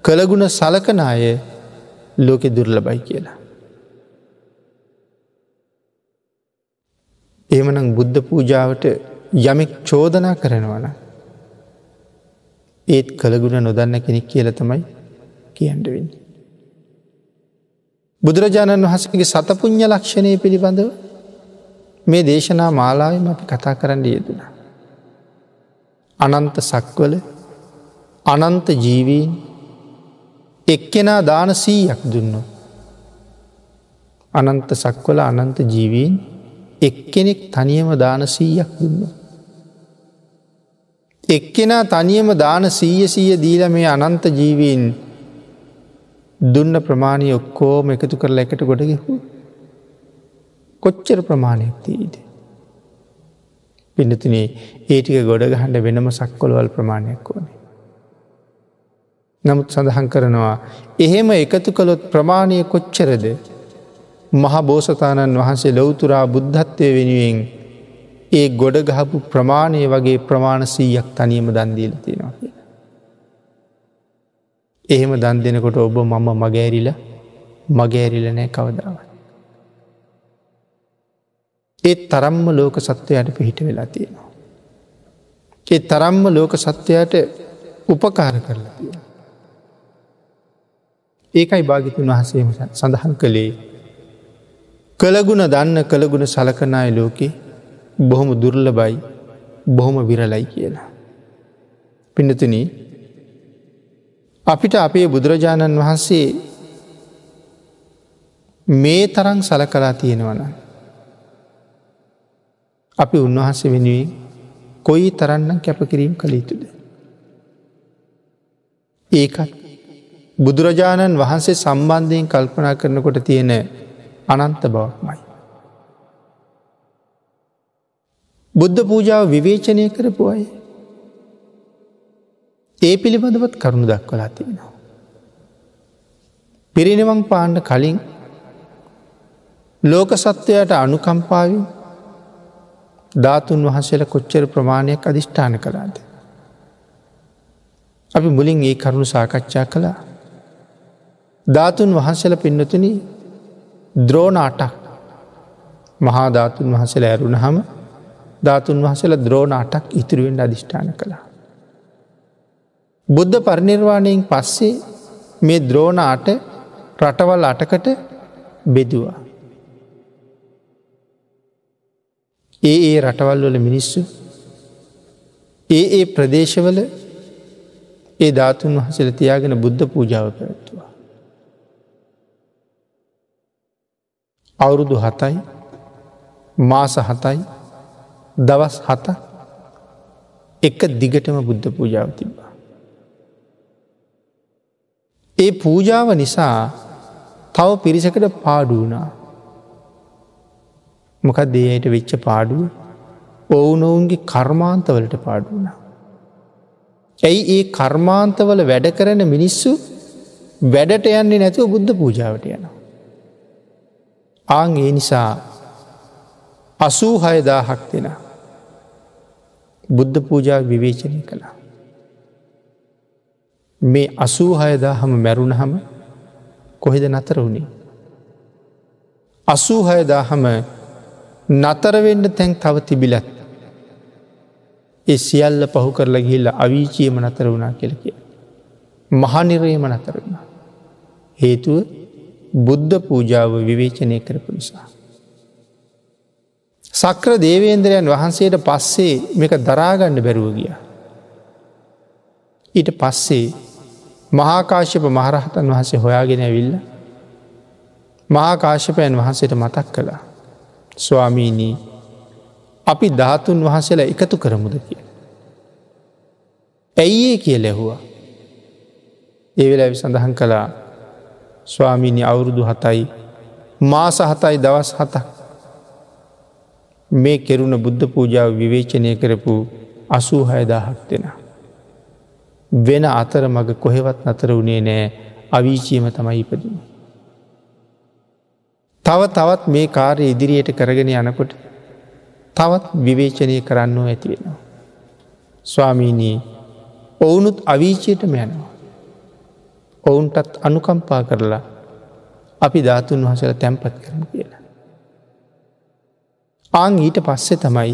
කළගුණ සලකන අය ලෝකෙ දුර්ලබයි කියලා. එමනම් බුද්ධ පූජාවට යමෙක් චෝදනා කරනවන. ඒත් කළගුණ නොදන්න කෙනෙක් කියල තමයි කියන්ටවෙන්න. බුදුරජාණන් වහසගේ සතපුං්ඥ ලක්ෂණය පිළිබඳව මේ දේශනා මාලාවම අපි කතා කරන්න යෙදුනා. අනන්ත සක්වල අනන්ත ජීවීන් එක්කෙනා දාන සීයක් දුන්න. අනන්ත සක්වල අනන්ත ජීවීන් එක්කෙනෙක් තනියම දාන සීයක් දුන්න. එක්කෙනා තනියම දාන සීය සීය දීල මේ අනන්ත ජීවීන් දුන්න ප්‍රමාණය ඔක්කෝම එකතු කරලා එකට ගොඩගෙහු කොච්චර ප්‍රමාණයක් තීද. පිනතුනේ ඒටික ගොඩගහන්ඩ වෙනම සක්කොළවල් ප්‍රමාණයක් ඕනේ. නමුත් සඳහන් කරනවා එහෙම එකතු කළොත් ප්‍රමාණය කොච්චරද මහ බෝසතාණන් වහන්සේ ලොවතුරා බුද්ධත්වය වෙනුවෙන් ඒ ගොඩ ගහපු ප්‍රමාණය වගේ ප්‍රමාණ සීයක් තනියම දන්දීල තියෙනවා. එහෙම දන් දෙනකොට ඔබ මම මගෑරිල මගෑරිල නෑ කවදාව. ඒත් තරම්ම ලෝක සත්වයට පිහිට වෙලා තියෙනවා. ඒ තරම්ම ලෝක සත්වයට උපකාර කරලා තියෙන. ඒකයි භාගිතුන් වහසේම සඳහන් කළේ කළගුණ දන්න කළගුණ සලකනාය ලෝකෙ බොහොම දුර්ලබයි බොහොම විරලයි කියලා. පිඩතුන අපිට අපේ බුදුරජාණන් වහන්සේ මේ තරං සලකලා තියෙනවන. අපි උන්වහන්සේ වෙනුවෙන් කොයි තරන්නම් කැපකිරීම් කළ යුතුද. ඒකත් බුදුරජාණන් වහන්සේ සම්බන්ධයෙන් කල්පනා කරනකොට තියෙන අනන්ත බවක්මයි. බුද්ධ පූජාව විවේචනය කරපු අය. ඒ පිළිබඳවත් කරුණු දක්වලා තියෙනවා. පිරිනිවන් පාණ්ඩ කලින් ලෝක සත්වයට අනුකම්පාවින් ධාතුන් වහසල කොච්චර ප්‍රමාණයක් අධිෂ්ඨාන කළාද. අපි මුලින් ඒ කරුණු සාකච්ඡා කළා. ධාතුන් වහන්සල පින්නතුන ද්‍රෝණ අටක් මහාධාතුන් වහසල ඇරුණ හම ධාතුන් වහසල ද්‍රෝණ අටක් ඉතිරුවෙන් අධිෂ්ඨාන කළා. බුද්ධ පරිනිර්වාණයෙන් පස්සේ මේ ද්‍රෝණ අට රටවල් අටකට බෙදවා. ඒ ඒ රටවල් වල මිනිස්සු ඒ ඒ ප්‍රදේශවල ඒ ධාතුන් වහසල තියාගෙන බුද්ධ පූජාව පැවැත්වා. අවුරුදු හතයි මාස හතයි දවස් හත එක දිගටම බුද්ධ පූජාව තිබ්බා. ඒ පූජාව නිසා තව පිරිසකට පාඩුවනා මොකක් දේයට වෙච්ච පාඩුව ඔවුනොවුන්ගේ කර්මාන්තවලට පාඩුවන. ඇයි ඒ කර්මාන්තවල වැඩ කරන මිනිස්සු වැඩට යන්නේ නැතුව බුද්ධ පූජාවට යනවා. ආං ඒ නිසා අසූ හයදාහක් දෙෙන බුද්ධ පූජා විවේචනය කළා. මේ අසූ හයදා හම මැරුණ හම කොහෙද නතර වුණේ. අසූ හයදා හම නතරවෙන්න තැන් තව තිබිලත් ඒ සියල්ල පහු කරලා ගිල්ල අවීචියම නතර වුණා කෙලකිය. මහනිරයම නතර වුණා. හේතුව බුද්ධ පූජාව විවේචනය කරපු නිසා. සක්‍ර දේවේන්ද්‍රයන් වහන්සේට පස්සේ මේක දරාගණ්ඩ බැරුව ගිය. ඊට පස්සේ මහාකාශ්‍යප මහරහතන් වහන්සේ හොයාගෙන ඇවිල්ල මහාකාශ්‍යපයන් වහන්සේට මතක් කළා. ස්වාමීනී අපි ධාතුන් වහන්සේලා එකතු කරමුද කිය. ඇයිඒ කිය ලැහුවා. ඒවෙලා සඳහන් කළා ස්වාමීණි අවුරුදු හතයි මාස හතයි දවස් හතක් මේ කෙරුණ බුද්ධ පූජාව විවේචනය කරපු අසූ හයදාහක් දෙෙන. වෙන අතර මග කොහෙවත් අතර වනේ නෑ අවීචීම තමයි ඉපදින. තව තවත් මේ කාරය ඉදිරියට කරගෙන යනකොට තවත් විවේචනය කරන්නෝ ඇති වෙනවා. ස්වාමීනී ඔවුනුත් අවීචයට මැනවා. ඔවුන්ටත් අනුකම්පා කරලා අපි ධාතුන් වහසල තැන්පත් කරන කියලා. ආං ඊට පස්සෙ තමයි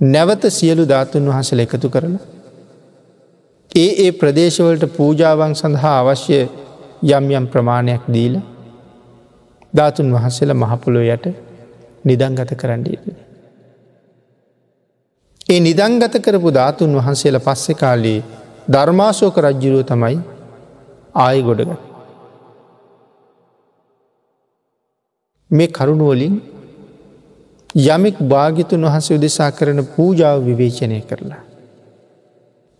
නැවත සියලු ධාතුන් වහසල එකතු කරලා ඒ ඒ ප්‍රදේශවලට පූජාවන් සඳහා අවශ්‍ය යම් යම් ප්‍රමාණයක් දීල ධාතුන් වහන්සේල මහපොලො යට නිදංගත කරන්නේද. ඒ නිදංගත කරපු ධාතුන් වහන්සේලා පස්සෙ කාලේ ධර්මාශෝක රජ්ජුරුව තමයි ආය ගොඩග. මේ කරුණුවලින් යමෙක් භාගිතුන් වහන්සේ උදෙසා කරන පූජාව විවේචනය කරලා.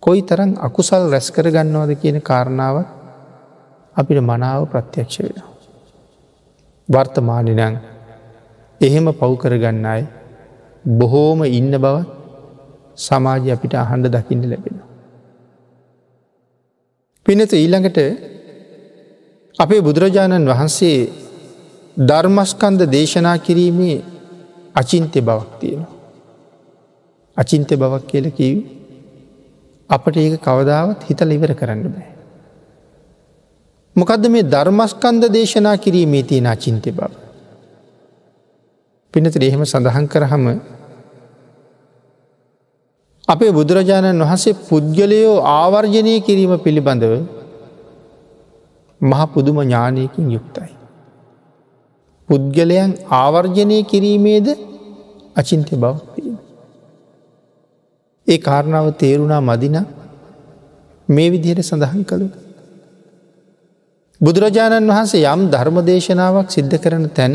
කොයි තරන් අකුසල් රැස් කරගන්නවද කියන කාරණාව අපිට මනාව ප්‍රත්‍යක්ෂ වෙන. වර්තමානනං එහෙම පව් කරගන්න අය බොහෝම ඉන්න බව සමාජය අපිට අහන්ඩ දකින්න ලැබෙන. පිනත ඊළඟට අපේ බුදුරජාණන් වහන්සේ ධර්මස්කන්ද දේශනා කිරීමේ අචින්තය බවක් තියෙන. අචින්තය බවක් කියල කිව් අපට ඒක කවදාවත් හිතල ඉවර කරන්න බෑ. මොකද මේ ධර්මස්කන්ද දේශනා කිරීමේ තියෙන අචින්තය බව. පිනතර එහෙම සඳහන් කරහම අපේ බුදුරජාණන් වහන්සේ පුද්ගලයෝ ආවර්ජනය කිරීම පිළිබඳව මහ පුදුම ඥානයකින් යුක්තයි. පුද්ගලයන් ආවර්ජනය කිරීමේද අචින්තය බව ඒ කාරණාව තේරුණා මදින මේ විදිහයට සඳහන් කළු. බුදුරජාණන් වහන්සේ යම් ධර්මදේශනාවක් සිද්ධ කරන තැන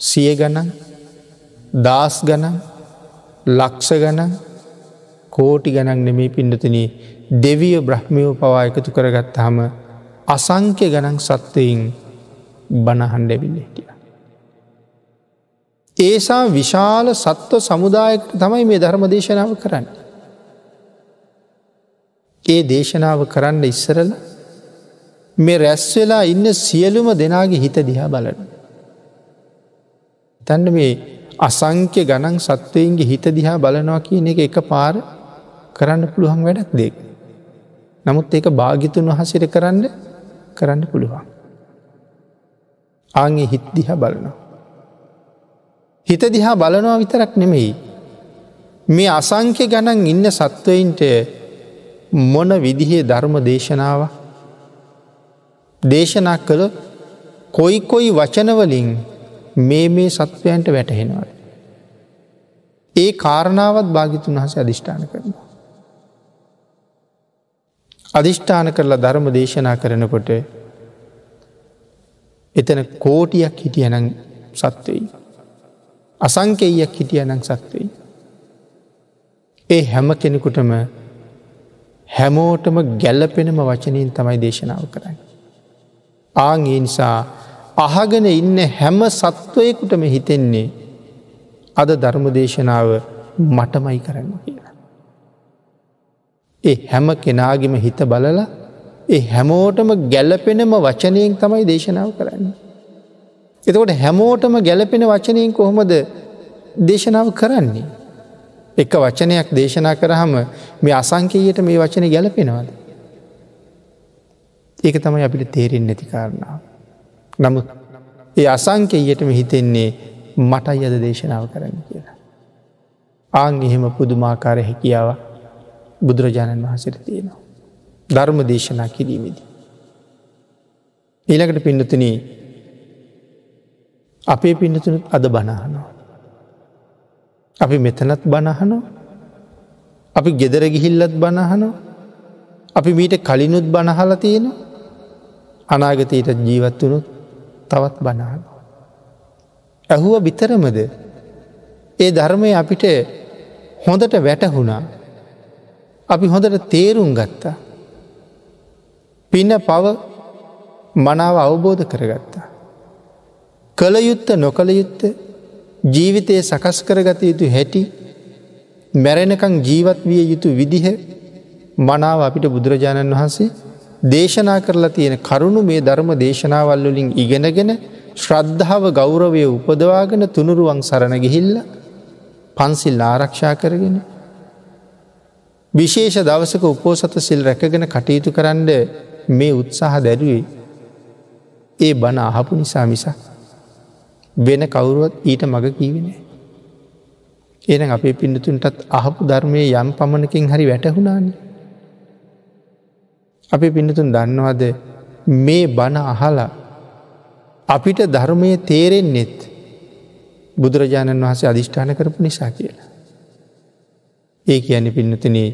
සිය ගණන් දස් ගණන් ලක්ෂ ගණන් කෝටි ගණන් නෙමේ පිඩතන දෙවිය බ්‍රහ්මියෝ පවා එකතු කරගත් හම අසංක්‍ය ගණන් සත්වයින් බණහන්ඩැවිල්ල හිටිය. ඒසා විශාල සත්ව සමුදායක තමයි මේ ධර්ම දේශනාව කරන්න. ඒ දේශනාව කරන්න ඉස්සරල මේ රැස් වෙලා ඉන්න සියලුම දෙනාගේ හිත දිහා බලන. තැන්න මේ අසංක්‍ය ගණන් සත්වයන්ගේ හිත දිහා බලනවා කියන එක එක පාර කරන්න පුළුවන් වැඩක් දෙක්. නමුත් ඒක භාගිතුන් වහසිර කරන්න කරන්න පුළුවන්. ආගේ හිත් දිහා බලනවා. හිත දිහා බලනවා විතරක් නෙමෙයි. මේ අසංක්‍ය ගණන් ඉන්න සත්වයින්ට මොන විදිහේ ධර්ම දේශනාව දේශනා කළ කොයි කොයි වචනවලින් මේ මේ සත්වයන්ට වැටහෙනවද. ඒ කාරණාවත් භාගිතුන් වහස අධිෂ්ඨාන කරනවා. අධිෂ්ඨාන කරලා ධර්ම දේශනා කරනකොට එතන කෝටියක් හිටියනං සත්වයි. අසංකෙයක් හිටිය නං සත්වයි. ඒ හැම කෙනෙකුටම හැමෝටම ගැල්ලපෙනම වචනයෙන් තමයි දේශනාව කරන්න. ආගේ නිසා අහගෙන ඉන්න හැම සත්වයකුටම හිතෙන්නේ අද ධර්ම දේශනාව මටමයි කරන්න කියලා. ඒ හැම කෙනාගෙම හිත බලලා ඒ හැමෝටම ගැලපෙනම වචනයෙන් තමයි දේශනාව කරන්න. එතකොට හැමෝටම ගැලපෙන වචනයෙන් කොහොමද දේශනාව කරන්නේ. එක වචනයක් දේශනා කරහම මේ අසංකයට මේ වචන ගැලපෙනවාද. ඒක තමයි අපිට තේරෙන් නැති කාරණාව. නමුත් ඒ අසංකයටම හිතෙන්නේ මටයි අද දේශනාව කරන්න කියලා. ආං එහෙම පුදුමාකාර හැකියාව බුදුරජාණන් වහසට තියෙනවා. ධර්ම දේශනා කිරීමේදී. ඊළකට පින්නතුනී අපේ පින්නතුනුත් අද බනාහනවා. අපි මෙතනත් බණහනෝ අපි ගෙදර ගිහිල්ලත් බණහනෝ අපි මීට කලිනුත් බණහල තියෙන අනාගතයට ජීවත් වනුත් තවත් බණහන. ඇහුව බිතරමද ඒ ධර්මය අපිට හොඳට වැටහුණා අපි හොඳට තේරුම් ගත්තා පින්න පව මනාව අවබෝධ කරගත්තා. කළයුත්ත නොකළයුත්ත ජීවිතය සකස් කරගත යුතු හැටි මැරෙනකං ජීවත් විය යුතු විදිහ මනාව අපිට බුදුරජාණන් වහන්සේ දේශනා කරලා තියෙන කරුණු මේ ධර්ම දේශනාවල්වලින් ඉගෙනගෙන ශ්‍රද්ධාව ගෞරවය උපදවාගෙන තුනුරුවන් සරණ ගිහිල්ල පන්සිල් ආරක්ෂා කරගෙන. විශේෂ දවසක උපෝසත සිල් රැකගෙන කටයුතු කරන්න මේ උත්සාහ දැරුවේ ඒ බණ අහපු නිසා මිසා වෙන කවුරුවත් ඊට මඟ කීවෙන. එන අපේ පිඩතුන්ටත් අහපු ධර්මය යම් පමණකින් හරි වැටහුණාන. අපේ පිඩතුන් දන්නවද මේ බණ අහලා අපිට ධර්මය තේරෙන්නෙත් බුදුරජාණන් වහසේ අධිෂ්ඨාන කරපු නිසා කියලා. ඒ කියන පින්නතනේ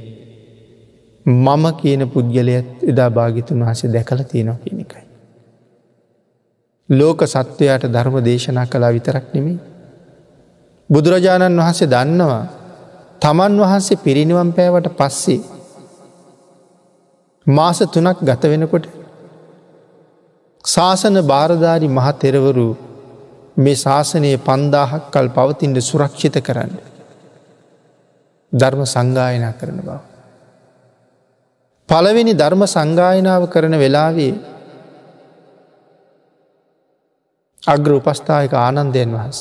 මම කියන පුද්ගලයත් එදා භාගිතුන් වහසේ දැකල තියෙනවා කියන එකයි. ලෝක සත්වයාට ධර්ම දේශනා කලා විතරක් නෙමේ. බුදුරජාණන් වහන්සේ දන්නවා තමන් වහන්සේ පිරිනිවම් පෑවට පස්සේ මාස තුනක් ගත වෙනකොට ශාසන භාරධාරි මහ තෙරවරු මේ ශාසනයේ පන්දාහක් කල් පවතින්ට සුරක්ෂිත කරන්න. ධර්ම සංගායනා කරන බව. පළවෙනි ධර්ම සංගායනාව කරන වෙලාවේ අග්‍ර උපස්ථායක ආනන්දයන් වහන්ස.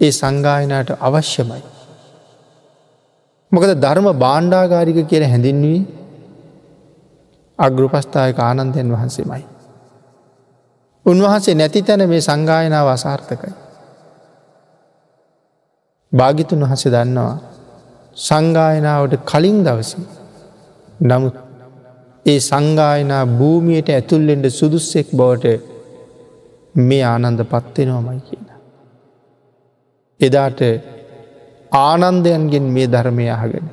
ඒ සංගායනයට අවශ්‍යමයි. මොකද ධර්ම බාණ්ඩාගාරික කියල හැඳින්වී අග්‍රපස්ථායක ආනන්දයන් වහන්සේමයි. උන්වහන්සේ නැති තැන මේ සංගායනාව අසාර්ථකයි. භාගිතුන් වහස දන්නවා සංගායනාවට කලින් දවස නමුත් ඒ සංගායනා භූමියයට ඇතුල්ලෙන්ට සුදුස්සෙක් බවට මේ ආනන්ද පත්වෙනවාමයි කියන. එදාට ආනන්දයන්ගෙන් මේ ධර්මය අහගෙන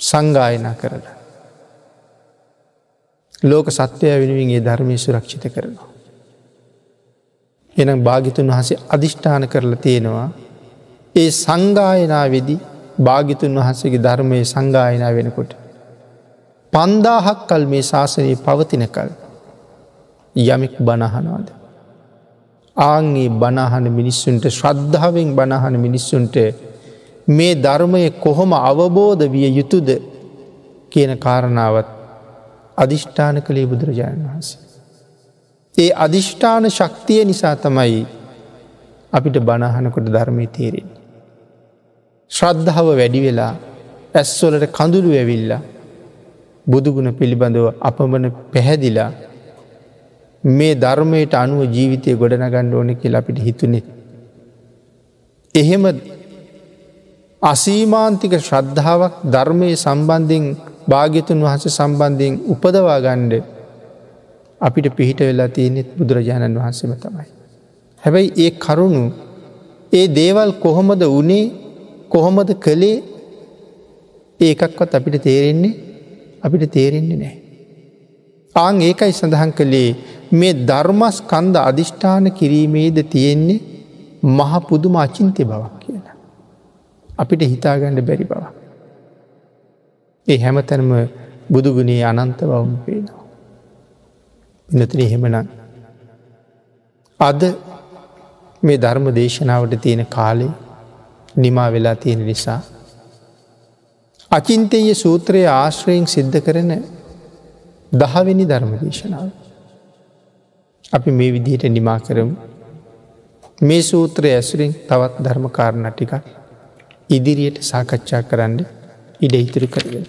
සංගායනා කරලා. ලෝක සත්වය වෙනුවෙන් ඒ ධර්මය සුරක්ෂිත කරනවා. එනම් භාගිතුන් වහසේ අධිෂ්ඨාන කරලා තියෙනවා ඒ සංගායනා වෙදි භාගිතුන් වහන්සේගේ ධර්මය සංගායනා වෙනකොට. පන්දාහක් කල් මේ ශාසනයේ පවතිනකල් යමෙක් බණහනවාද. ආංගේ බණහන මිනිස්සුන්ට ශ්‍රද්ධාවෙන් බණහන මිනිස්සුන්ට මේ ධර්මය කොහොම අවබෝධ විය යුතුද කියන කාරණාවත් අධිෂ්ඨාන කළේ බුදුරජාණන් වහන්සේ. ඒ අධිෂ්ඨාන ශක්තිය නිසා තමයි අපිට බණහනකොට ධර්මය තේරෙන්. ශ්‍රද්ධාව වැඩි වෙලා ඇස්වලට කඳුළු ඇවිල්ලා බුදුගුණ පිළිබඳව අපමණ පැහැදිලා මේ ධර්මයට අනුව ජීවිතය ගොඩනගණ්ඩ ඕන කියලා අපිට හිතුනෙ. එහෙම අසීමාන්තික ශ්‍රද්ධාවක් ධර්මය සම්බන්ධින් භාග්‍යතුන් වහස සම්බන්ධයෙන් උපදවා ගණ්ඩ අපිට පිහිට වෙලා තියෙනෙත් බුදුරජාණන් වහන්සේම තමයි. හැබැයි ඒ කරුණු ඒ දේවල් කොහොමද වනේ කොහොමද කළේ ඒකක්වත් අපිට තේරෙන්නේ අපිට තේරෙන්නේ නෑ. ආං ඒකයි සඳහන් කළේ මේ ධර්මස් කන්ද අධිෂ්ඨාන කිරීමේද තියෙන්නේ මහ පුදුම අචින්තය බවක් කියලා. අපිට හිතාගණ්ඩ බැරි බව. ඒ හැමතැනම බුදුගුණේ අනන්ත බවම පේනවා. ඉනතන එහෙමනම්. අද මේ ධර්ම දේශනාවට තියෙන කාලේ නිමා වෙලා තියෙන නිසා. අචින්තය සූත්‍රයේ ආශ්‍රයෙන් සිද්ධ කරන දහවෙනි ධර්ම දේශනාව. අපි මේ විදිහට නිමා කරමු. මේ සූත්‍රය ඇසුරින් තවත් ධර්මකාරණ ටික ඉදිරියට සාකච්ඡා කරන්න ඉඩ ඉතුරු කරගෙන.